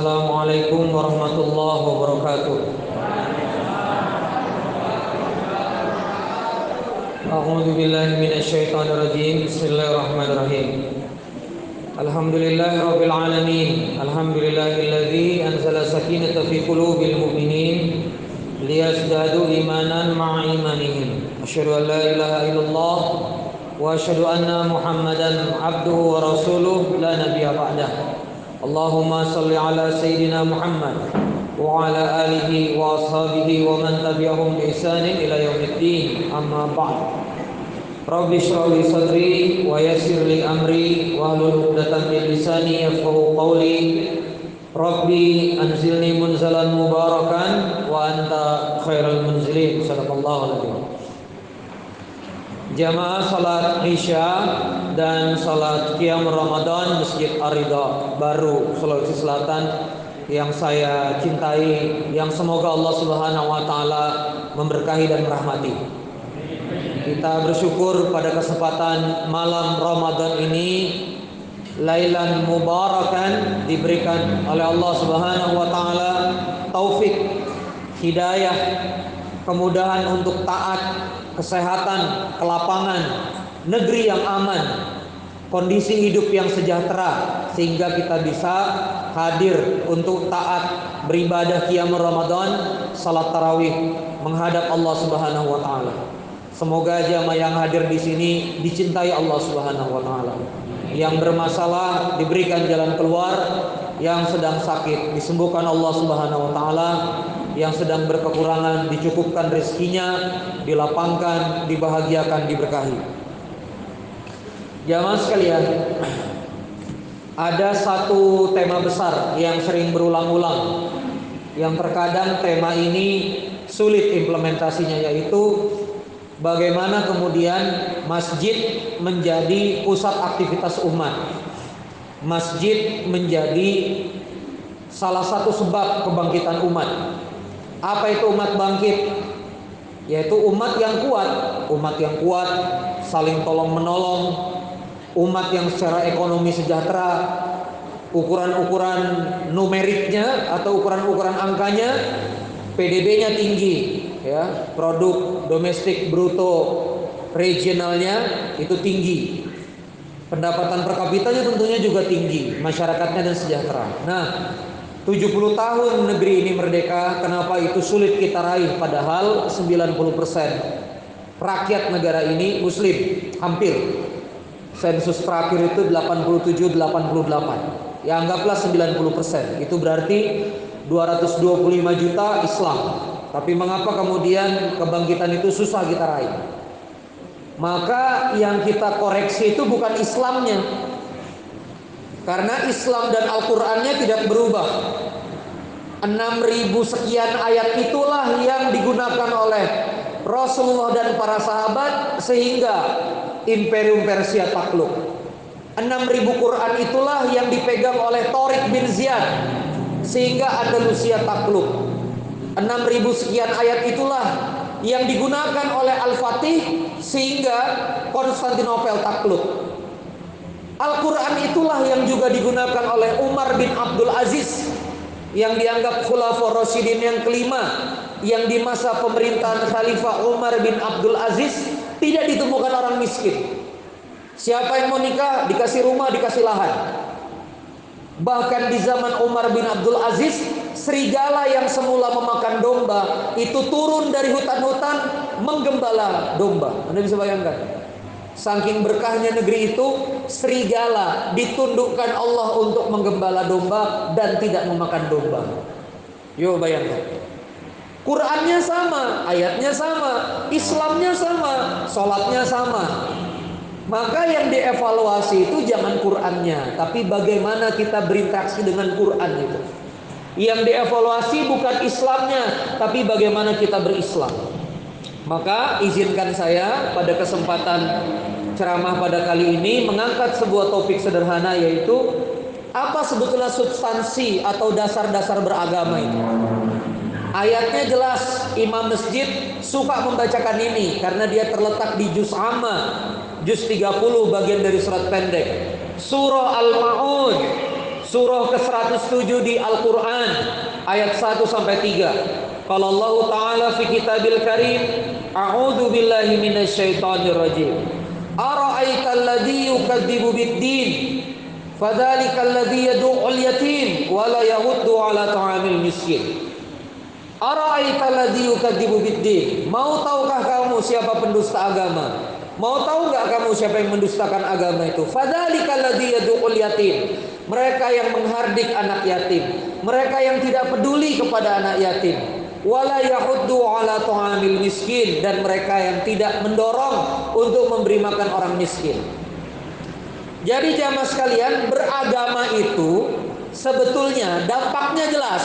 Assalamualaikum warahmatullahi wabarakatuh. A'udzu billahi minasyaitonir rajim. Bismillahirrahmanirrahim. Alhamdulillahirabbil alamin. Alhamdulillahilladzi anzala sakinata fi qulubil mu'minin liyazdadu imanan ma'a imanihim. Asyhadu an la ilaha illallah wa asyhadu anna Muhammadan abduhu wa rasuluh la nabiyya ba'dahu. اللهم صل على سيدنا محمد وعلى آله وأصحابه ومن تبعهم بإحسان إلى يوم الدين. أما بعد رب اشرح لي صدري ويسر لي أمري واحلل عقدة من لساني يفقهوا قولي. ربي أنزلني منزلا مباركا وأنت خير المنزلين. صدق الله العظيم. Jamaah salat Isya dan salat Qiyam Ramadan Masjid Ar-Ridha Baru Sulawesi Selatan yang saya cintai yang semoga Allah Subhanahu wa taala memberkahi dan merahmati. Kita bersyukur pada kesempatan malam Ramadan ini Lailan Mubarakan diberikan oleh Allah Subhanahu wa taala taufik, hidayah, kemudahan untuk taat, kesehatan, kelapangan, negeri yang aman, kondisi hidup yang sejahtera sehingga kita bisa hadir untuk taat beribadah qiyam Ramadan, salat tarawih menghadap Allah Subhanahu wa taala. Semoga jamaah yang hadir di sini dicintai Allah Subhanahu wa taala. Yang bermasalah diberikan jalan keluar, yang sedang sakit disembuhkan Allah Subhanahu wa taala, yang sedang berkekurangan dicukupkan rezekinya, dilapangkan, dibahagiakan, diberkahi. Jamaah sekalian, ada satu tema besar yang sering berulang-ulang yang terkadang tema ini sulit implementasinya yaitu bagaimana kemudian masjid menjadi pusat aktivitas umat. Masjid menjadi salah satu sebab kebangkitan umat. Apa itu umat bangkit? Yaitu umat yang kuat, umat yang kuat saling tolong menolong, umat yang secara ekonomi sejahtera, ukuran-ukuran numeriknya atau ukuran-ukuran angkanya PDB-nya tinggi, ya, produk domestik bruto regionalnya itu tinggi. Pendapatan per kapitanya tentunya juga tinggi, masyarakatnya dan sejahtera. Nah, 70 tahun negeri ini merdeka, kenapa itu sulit kita raih padahal 90% rakyat negara ini muslim, hampir. Sensus terakhir itu 87 88. Ya anggaplah 90%. Itu berarti 225 juta Islam. Tapi mengapa kemudian kebangkitan itu susah kita raih? Maka yang kita koreksi itu bukan Islamnya, karena Islam dan Al-Qur'annya tidak berubah. 6000 sekian ayat itulah yang digunakan oleh Rasulullah dan para sahabat sehingga Imperium Persia takluk. 6000 Quran itulah yang dipegang oleh Torik bin Ziyad sehingga Andalusia takluk. 6000 sekian ayat itulah yang digunakan oleh Al-Fatih sehingga Konstantinopel takluk. Al-Quran itulah yang juga digunakan oleh Umar bin Abdul Aziz yang dianggap Khulafaur Rasyidin yang kelima yang di masa pemerintahan Khalifah Umar bin Abdul Aziz tidak ditemukan orang miskin. Siapa yang mau nikah dikasih rumah, dikasih lahan. Bahkan di zaman Umar bin Abdul Aziz, serigala yang semula memakan domba itu turun dari hutan-hutan menggembala domba. Anda bisa bayangkan? Saking berkahnya negeri itu, serigala ditundukkan Allah untuk menggembala domba dan tidak memakan domba. Yuk bayangkan. Qurannya sama, ayatnya sama, Islamnya sama, sholatnya sama. Maka yang dievaluasi itu jangan Qurannya, tapi bagaimana kita berinteraksi dengan Quran itu. Yang dievaluasi bukan Islamnya, tapi bagaimana kita berislam. Maka izinkan saya pada kesempatan ceramah pada kali ini mengangkat sebuah topik sederhana yaitu apa sebetulnya substansi atau dasar-dasar beragama itu. Ayatnya jelas Imam Masjid suka membacakan ini karena dia terletak di juz amma, juz 30 bagian dari surat pendek. Surah Al-Maun surah ke-107 di Al-Qur'an ayat 1 sampai 3. Kalau Allah Ta'ala fi kitabil karim, A'udzu billahi minasyaitonir rajim. Ara'aita alladhi yukadzibu bid-din? Fadzalika alladhi yad'u'ul yatim wa la yahuddu 'ala ta'amil miskin. Ara'aita alladhi yukadzibu bid-din? Mau tahukah kamu siapa pendusta agama? Mau tahu nggak kamu siapa yang mendustakan agama itu? Fadzalika alladhi yad'u'ul yatim. Mereka yang menghardik anak yatim, mereka yang tidak peduli kepada anak yatim. Wala ala tu'amil miskin dan mereka yang tidak mendorong untuk memberi makan orang miskin. Jadi jamaah sekalian, beragama itu sebetulnya dampaknya jelas.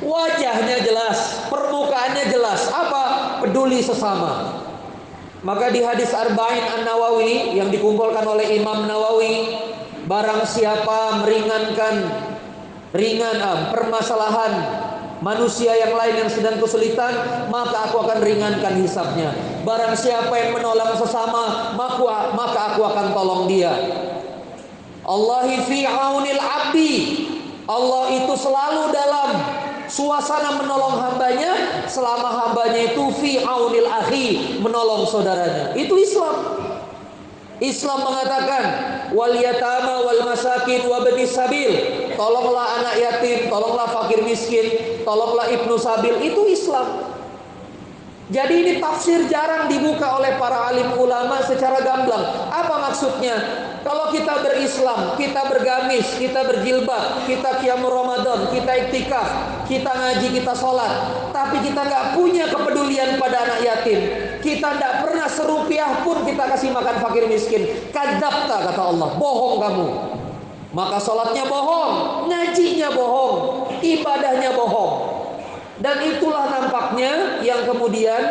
Wajahnya jelas, permukaannya jelas. Apa? Peduli sesama. Maka di hadis Arba'in An-Nawawi yang dikumpulkan oleh Imam Nawawi Barang siapa meringankan ringan ah, permasalahan manusia yang lain yang sedang kesulitan, maka aku akan ringankan hisapnya. Barang siapa yang menolong sesama, maka maka aku akan tolong dia. Allahi fi aunil abdi. Allah itu selalu dalam suasana menolong hambanya selama hambanya itu fi aunil akhi menolong saudaranya. Itu Islam. Islam mengatakan wal yatama wal masakin wa sabil. Tolonglah anak yatim, tolonglah fakir miskin, tolonglah ibnu sabil. Itu Islam. Jadi ini tafsir jarang dibuka oleh para alim ulama secara gamblang. Apa maksudnya? Kalau kita berislam, kita bergamis, kita berjilbab, kita kiamur Ramadan, kita iktikaf, kita ngaji, kita sholat, tapi kita nggak punya kepedulian pada anak yatim, kita tidak pernah serupiah pun kita kasih makan fakir miskin. Kadapta kata Allah, bohong kamu. Maka sholatnya bohong, ngajinya bohong, ibadahnya bohong. Dan itulah nampaknya yang kemudian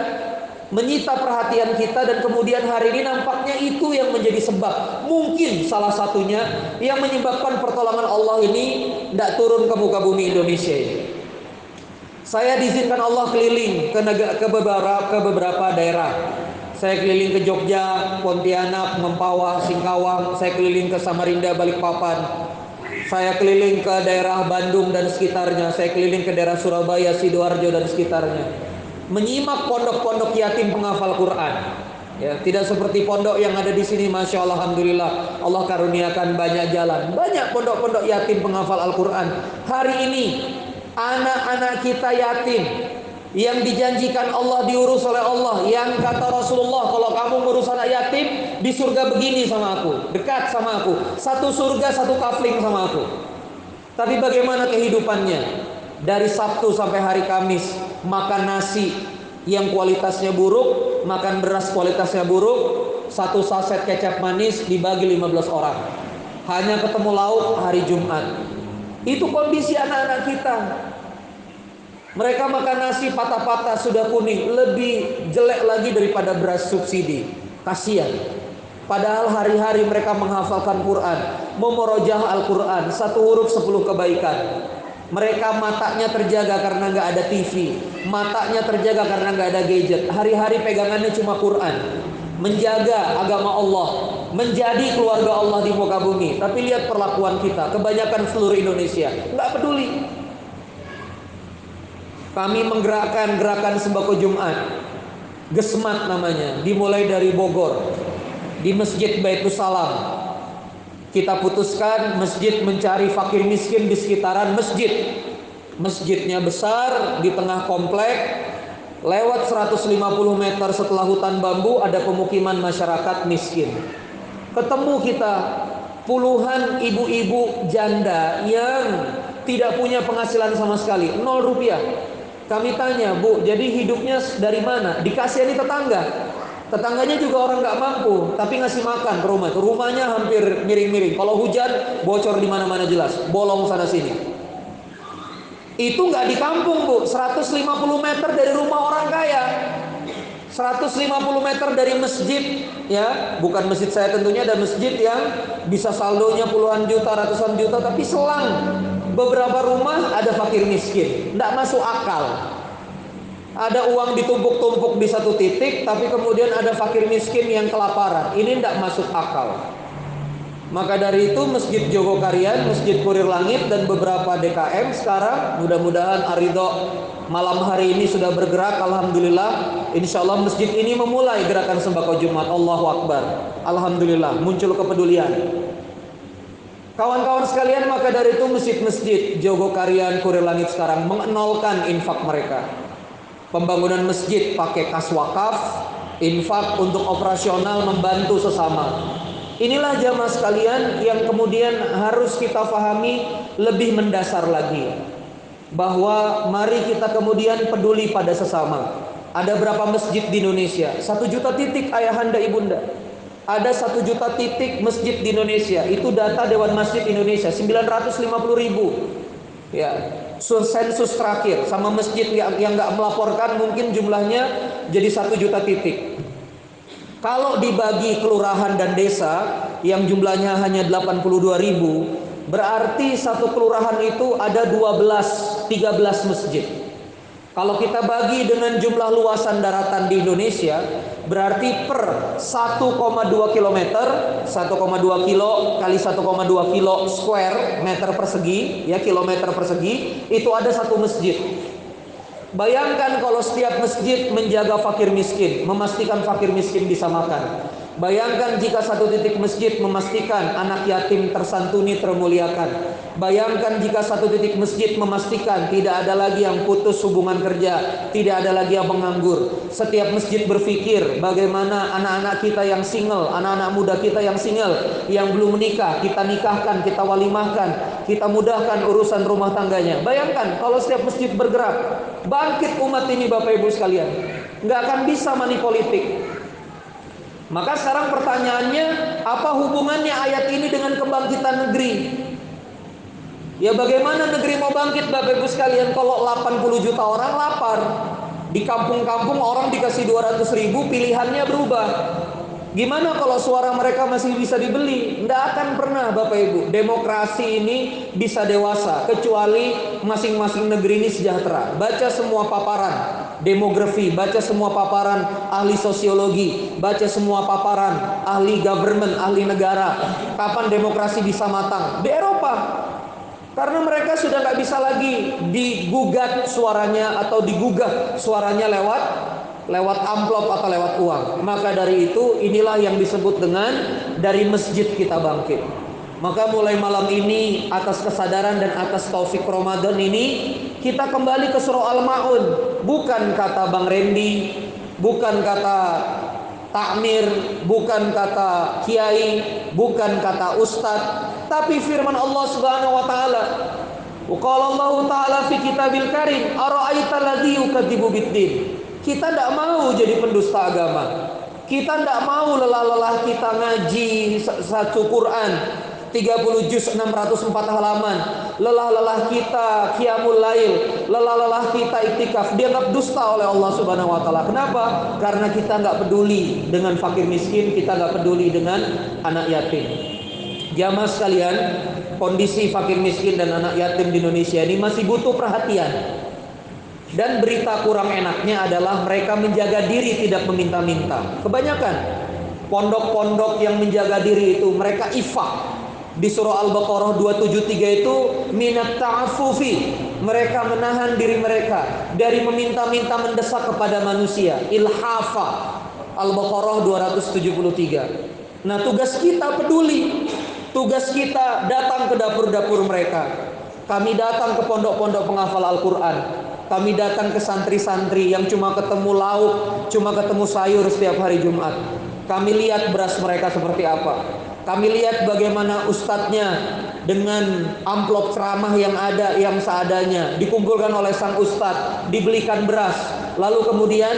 menyita perhatian kita dan kemudian hari ini nampaknya itu yang menjadi sebab mungkin salah satunya yang menyebabkan pertolongan Allah ini tidak turun ke muka bumi Indonesia ini. Saya diizinkan Allah keliling ke, negara, ke beberapa ke beberapa daerah. Saya keliling ke Jogja, Pontianak, Mempawah, Singkawang, saya keliling ke Samarinda, Balikpapan, saya keliling ke daerah Bandung dan sekitarnya, saya keliling ke daerah Surabaya, Sidoarjo dan sekitarnya. Menyimak pondok-pondok yatim penghafal Quran. Ya, tidak seperti pondok yang ada di sini, masya Allah, alhamdulillah, Allah karuniakan banyak jalan, banyak pondok-pondok yatim penghafal Al-Quran. Hari ini anak-anak kita yatim, yang dijanjikan Allah diurus oleh Allah yang kata Rasulullah kalau kamu ngurus anak yatim di surga begini sama aku dekat sama aku satu surga satu kafling sama aku. Tapi bagaimana kehidupannya? Dari Sabtu sampai hari Kamis makan nasi yang kualitasnya buruk makan beras kualitasnya buruk satu saset kecap manis dibagi 15 orang. Hanya ketemu lauk hari Jumat itu kondisi anak-anak kita mereka makan nasi patah-patah sudah kuning, lebih jelek lagi daripada beras subsidi. Kasihan. Padahal hari-hari mereka menghafalkan Quran, memorojah Al-Quran, satu huruf sepuluh kebaikan. Mereka matanya terjaga karena nggak ada TV, matanya terjaga karena nggak ada gadget. Hari-hari pegangannya cuma Quran, menjaga agama Allah, menjadi keluarga Allah di muka bumi. Tapi lihat perlakuan kita, kebanyakan seluruh Indonesia nggak peduli. Kami menggerakkan gerakan sembako Jumat. Gesmat namanya, dimulai dari Bogor. Di Masjid Baitus Salam. Kita putuskan masjid mencari fakir miskin di sekitaran masjid. Masjidnya besar di tengah komplek. Lewat 150 meter setelah hutan bambu ada pemukiman masyarakat miskin. Ketemu kita puluhan ibu-ibu janda yang tidak punya penghasilan sama sekali, nol rupiah kami tanya, Bu, jadi hidupnya dari mana? Dikasihani tetangga. Tetangganya juga orang nggak mampu, tapi ngasih makan ke rumah. Rumahnya hampir miring-miring. Kalau hujan, bocor di mana-mana jelas, bolong sana sini. Itu nggak di kampung, Bu. 150 meter dari rumah orang kaya. 150 meter dari masjid ya bukan masjid saya tentunya ada masjid yang bisa saldonya puluhan juta ratusan juta tapi selang beberapa rumah ada fakir miskin, tidak masuk akal. Ada uang ditumpuk-tumpuk di satu titik, tapi kemudian ada fakir miskin yang kelaparan. Ini tidak masuk akal. Maka dari itu Masjid Jogokarian, Masjid Kurir Langit dan beberapa DKM sekarang mudah-mudahan Arido malam hari ini sudah bergerak Alhamdulillah. Insya Allah masjid ini memulai gerakan sembako Jumat. Allahu Akbar. Alhamdulillah muncul kepedulian. Kawan-kawan sekalian maka dari itu masjid-masjid Jogokarian Kurir Langit sekarang mengenolkan infak mereka. Pembangunan masjid pakai kas wakaf Infak untuk operasional membantu sesama Inilah jamaah sekalian yang kemudian harus kita pahami lebih mendasar lagi bahwa mari kita kemudian peduli pada sesama. Ada berapa masjid di Indonesia? Satu juta titik ayahanda ibunda. Ada satu juta titik masjid di Indonesia. Itu data Dewan Masjid Indonesia 950 ribu. Ya, sensus terakhir sama masjid yang yang nggak melaporkan mungkin jumlahnya jadi satu juta titik. Kalau dibagi kelurahan dan desa yang jumlahnya hanya 82 ribu, berarti satu kelurahan itu ada 12, 13 masjid. Kalau kita bagi dengan jumlah luasan daratan di Indonesia, berarti per 1,2 km, 1,2 kilo kali 1,2 kilo square meter persegi, ya kilometer persegi, itu ada satu masjid. Bayangkan kalau setiap masjid menjaga fakir miskin, memastikan fakir miskin bisa makan. Bayangkan jika satu titik masjid memastikan anak yatim tersantuni termuliakan. Bayangkan jika satu titik masjid memastikan tidak ada lagi yang putus hubungan kerja, tidak ada lagi yang menganggur. Setiap masjid berpikir bagaimana anak-anak kita yang single, anak-anak muda kita yang single, yang belum menikah, kita nikahkan, kita walimahkan, kita mudahkan urusan rumah tangganya. Bayangkan kalau setiap masjid bergerak, bangkit umat ini Bapak Ibu sekalian. Nggak akan bisa money politik. Maka sekarang pertanyaannya, apa hubungannya ayat ini dengan kebangkitan negeri? Ya bagaimana negeri mau bangkit Bapak Ibu sekalian kalau 80 juta orang lapar? Di kampung-kampung orang dikasih 200 ribu pilihannya berubah. Gimana kalau suara mereka masih bisa dibeli? Tidak akan pernah Bapak Ibu. Demokrasi ini bisa dewasa kecuali masing-masing negeri ini sejahtera. Baca semua paparan demografi, baca semua paparan ahli sosiologi, baca semua paparan ahli government, ahli negara. Kapan demokrasi bisa matang? Di Eropa. Karena mereka sudah nggak bisa lagi digugat suaranya atau digugah suaranya lewat lewat amplop atau lewat uang. Maka dari itu inilah yang disebut dengan dari masjid kita bangkit. Maka mulai malam ini atas kesadaran dan atas taufik Ramadan ini kita kembali ke surah Al-Maun. Bukan kata Bang Rendi, bukan kata takmir, bukan kata kiai, bukan kata ustadz, tapi firman Allah Subhanahu wa taala. Qala Allah taala fi kitabil karim, ara'aita alladhi yukadzibu biddin. Kita tidak mau jadi pendusta agama. Kita tidak mau lelah-lelah kita ngaji satu Quran 30 juz 604 halaman. Lelah-lelah kita qiyamul lail, lelah-lelah kita iktikaf dianggap dusta oleh Allah Subhanahu wa taala. Kenapa? Karena kita nggak peduli dengan fakir miskin, kita nggak peduli dengan anak yatim. Jamaah sekalian, kondisi fakir miskin dan anak yatim di Indonesia ini masih butuh perhatian. Dan berita kurang enaknya adalah mereka menjaga diri tidak meminta-minta. Kebanyakan pondok-pondok yang menjaga diri itu mereka ifak. Di surah Al-Baqarah 273 itu minat ta'afufi. Mereka menahan diri mereka dari meminta-minta mendesak kepada manusia. Ilhafa. Al-Baqarah 273. Nah, tugas kita peduli. Tugas kita datang ke dapur-dapur mereka. Kami datang ke pondok-pondok penghafal Al-Quran kami datang ke santri-santri yang cuma ketemu lauk, cuma ketemu sayur setiap hari Jumat. Kami lihat beras mereka seperti apa. Kami lihat bagaimana ustadznya dengan amplop ceramah yang ada yang seadanya dikumpulkan oleh sang ustadz, dibelikan beras, lalu kemudian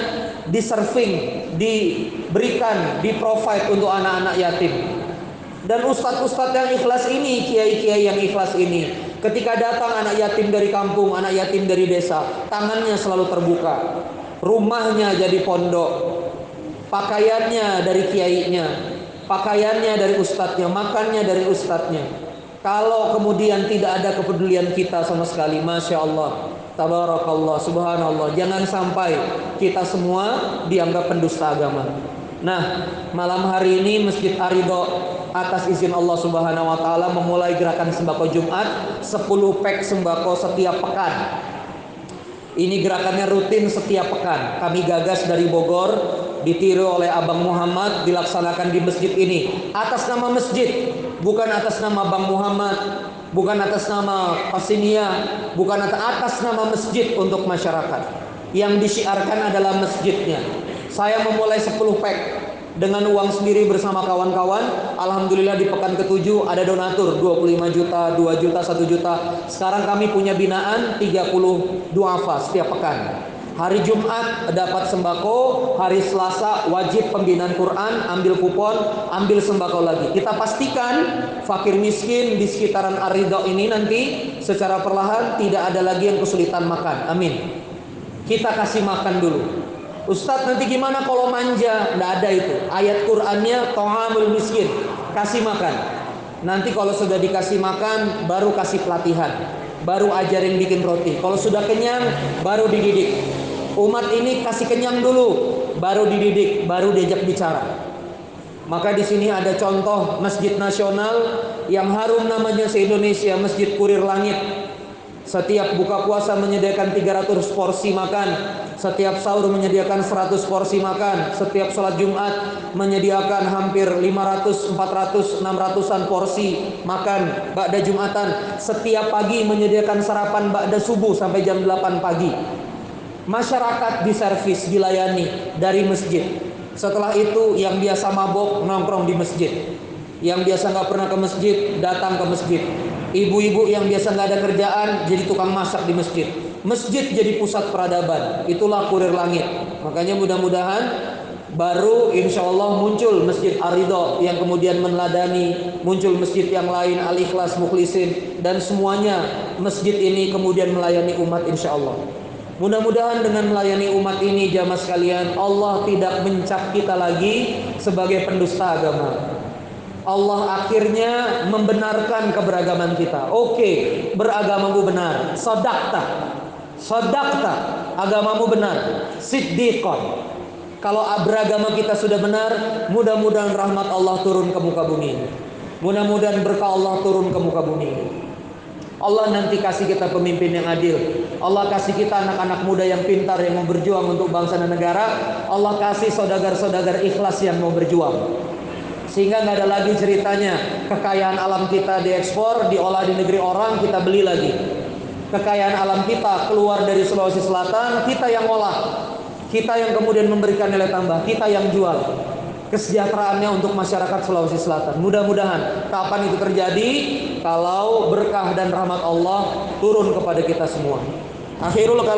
diserving, diberikan, di provide untuk anak-anak yatim. Dan ustadz-ustadz yang ikhlas ini, kiai-kiai yang ikhlas ini, Ketika datang anak yatim dari kampung, anak yatim dari desa, tangannya selalu terbuka. Rumahnya jadi pondok. Pakaiannya dari kiainya, pakaiannya dari ustadznya, makannya dari ustadznya. Kalau kemudian tidak ada kepedulian kita sama sekali, masya Allah, tabarakallah, subhanallah. Jangan sampai kita semua dianggap pendusta agama. Nah, malam hari ini Masjid Arido atas izin Allah Subhanahu wa taala memulai gerakan sembako Jumat 10 pack sembako setiap pekan. Ini gerakannya rutin setiap pekan. Kami gagas dari Bogor, ditiru oleh Abang Muhammad, dilaksanakan di masjid ini atas nama masjid, bukan atas nama Bang Muhammad, bukan atas nama Pasinia, bukan atas nama masjid untuk masyarakat. Yang disiarkan adalah masjidnya. Saya memulai 10 pack dengan uang sendiri bersama kawan-kawan. Alhamdulillah di pekan ketujuh ada donatur 25 juta, 2 juta, 1 juta. Sekarang kami punya binaan 30 duafa setiap pekan. Hari Jumat dapat sembako, hari Selasa wajib pembinaan Quran, ambil kupon, ambil sembako lagi. Kita pastikan fakir miskin di sekitaran Arido ini nanti secara perlahan tidak ada lagi yang kesulitan makan. Amin. Kita kasih makan dulu. Ustadz nanti gimana kalau manja? Tidak ada itu. Ayat Qurannya to'amul miskin. Kasih makan. Nanti kalau sudah dikasih makan, baru kasih pelatihan. Baru ajarin bikin roti. Kalau sudah kenyang, baru dididik. Umat ini kasih kenyang dulu, baru dididik, baru diajak bicara. Maka di sini ada contoh masjid nasional yang harum namanya se-Indonesia, Masjid Kurir Langit. Setiap buka puasa menyediakan 300 porsi makan. Setiap sahur menyediakan 100 porsi makan. Setiap sholat Jumat menyediakan hampir 500, 400, 600an porsi makan Ba'da Jumatan. Setiap pagi menyediakan sarapan Ba'da subuh sampai jam 8 pagi. Masyarakat diservis, dilayani dari masjid. Setelah itu yang biasa mabok nongkrong di masjid. Yang biasa nggak pernah ke masjid datang ke masjid Ibu-ibu yang biasa nggak ada kerjaan jadi tukang masak di masjid. Masjid jadi pusat peradaban. Itulah kurir langit. Makanya mudah-mudahan baru insya Allah muncul masjid Arido yang kemudian meneladani muncul masjid yang lain Al-Ikhlas Mukhlisin dan semuanya masjid ini kemudian melayani umat insya Allah. Mudah-mudahan dengan melayani umat ini jamaah sekalian Allah tidak mencap kita lagi sebagai pendusta agama. Allah akhirnya membenarkan keberagaman kita. Oke, beragamamu benar. Sodakta. Sodakta. Agamamu benar. Siddiqon. Kalau beragama kita sudah benar, mudah-mudahan rahmat Allah turun ke muka bumi. Mudah-mudahan berkah Allah turun ke muka bumi. Allah nanti kasih kita pemimpin yang adil. Allah kasih kita anak-anak muda yang pintar yang mau berjuang untuk bangsa dan negara. Allah kasih saudagar-saudagar ikhlas yang mau berjuang sehingga nggak ada lagi ceritanya. Kekayaan alam kita diekspor diolah di negeri orang kita beli lagi. Kekayaan alam kita keluar dari Sulawesi Selatan kita yang olah kita yang kemudian memberikan nilai tambah kita yang jual. Kesejahteraannya untuk masyarakat Sulawesi Selatan. Mudah-mudahan kapan itu terjadi kalau berkah dan rahmat Allah turun kepada kita semua. Akhirul kalau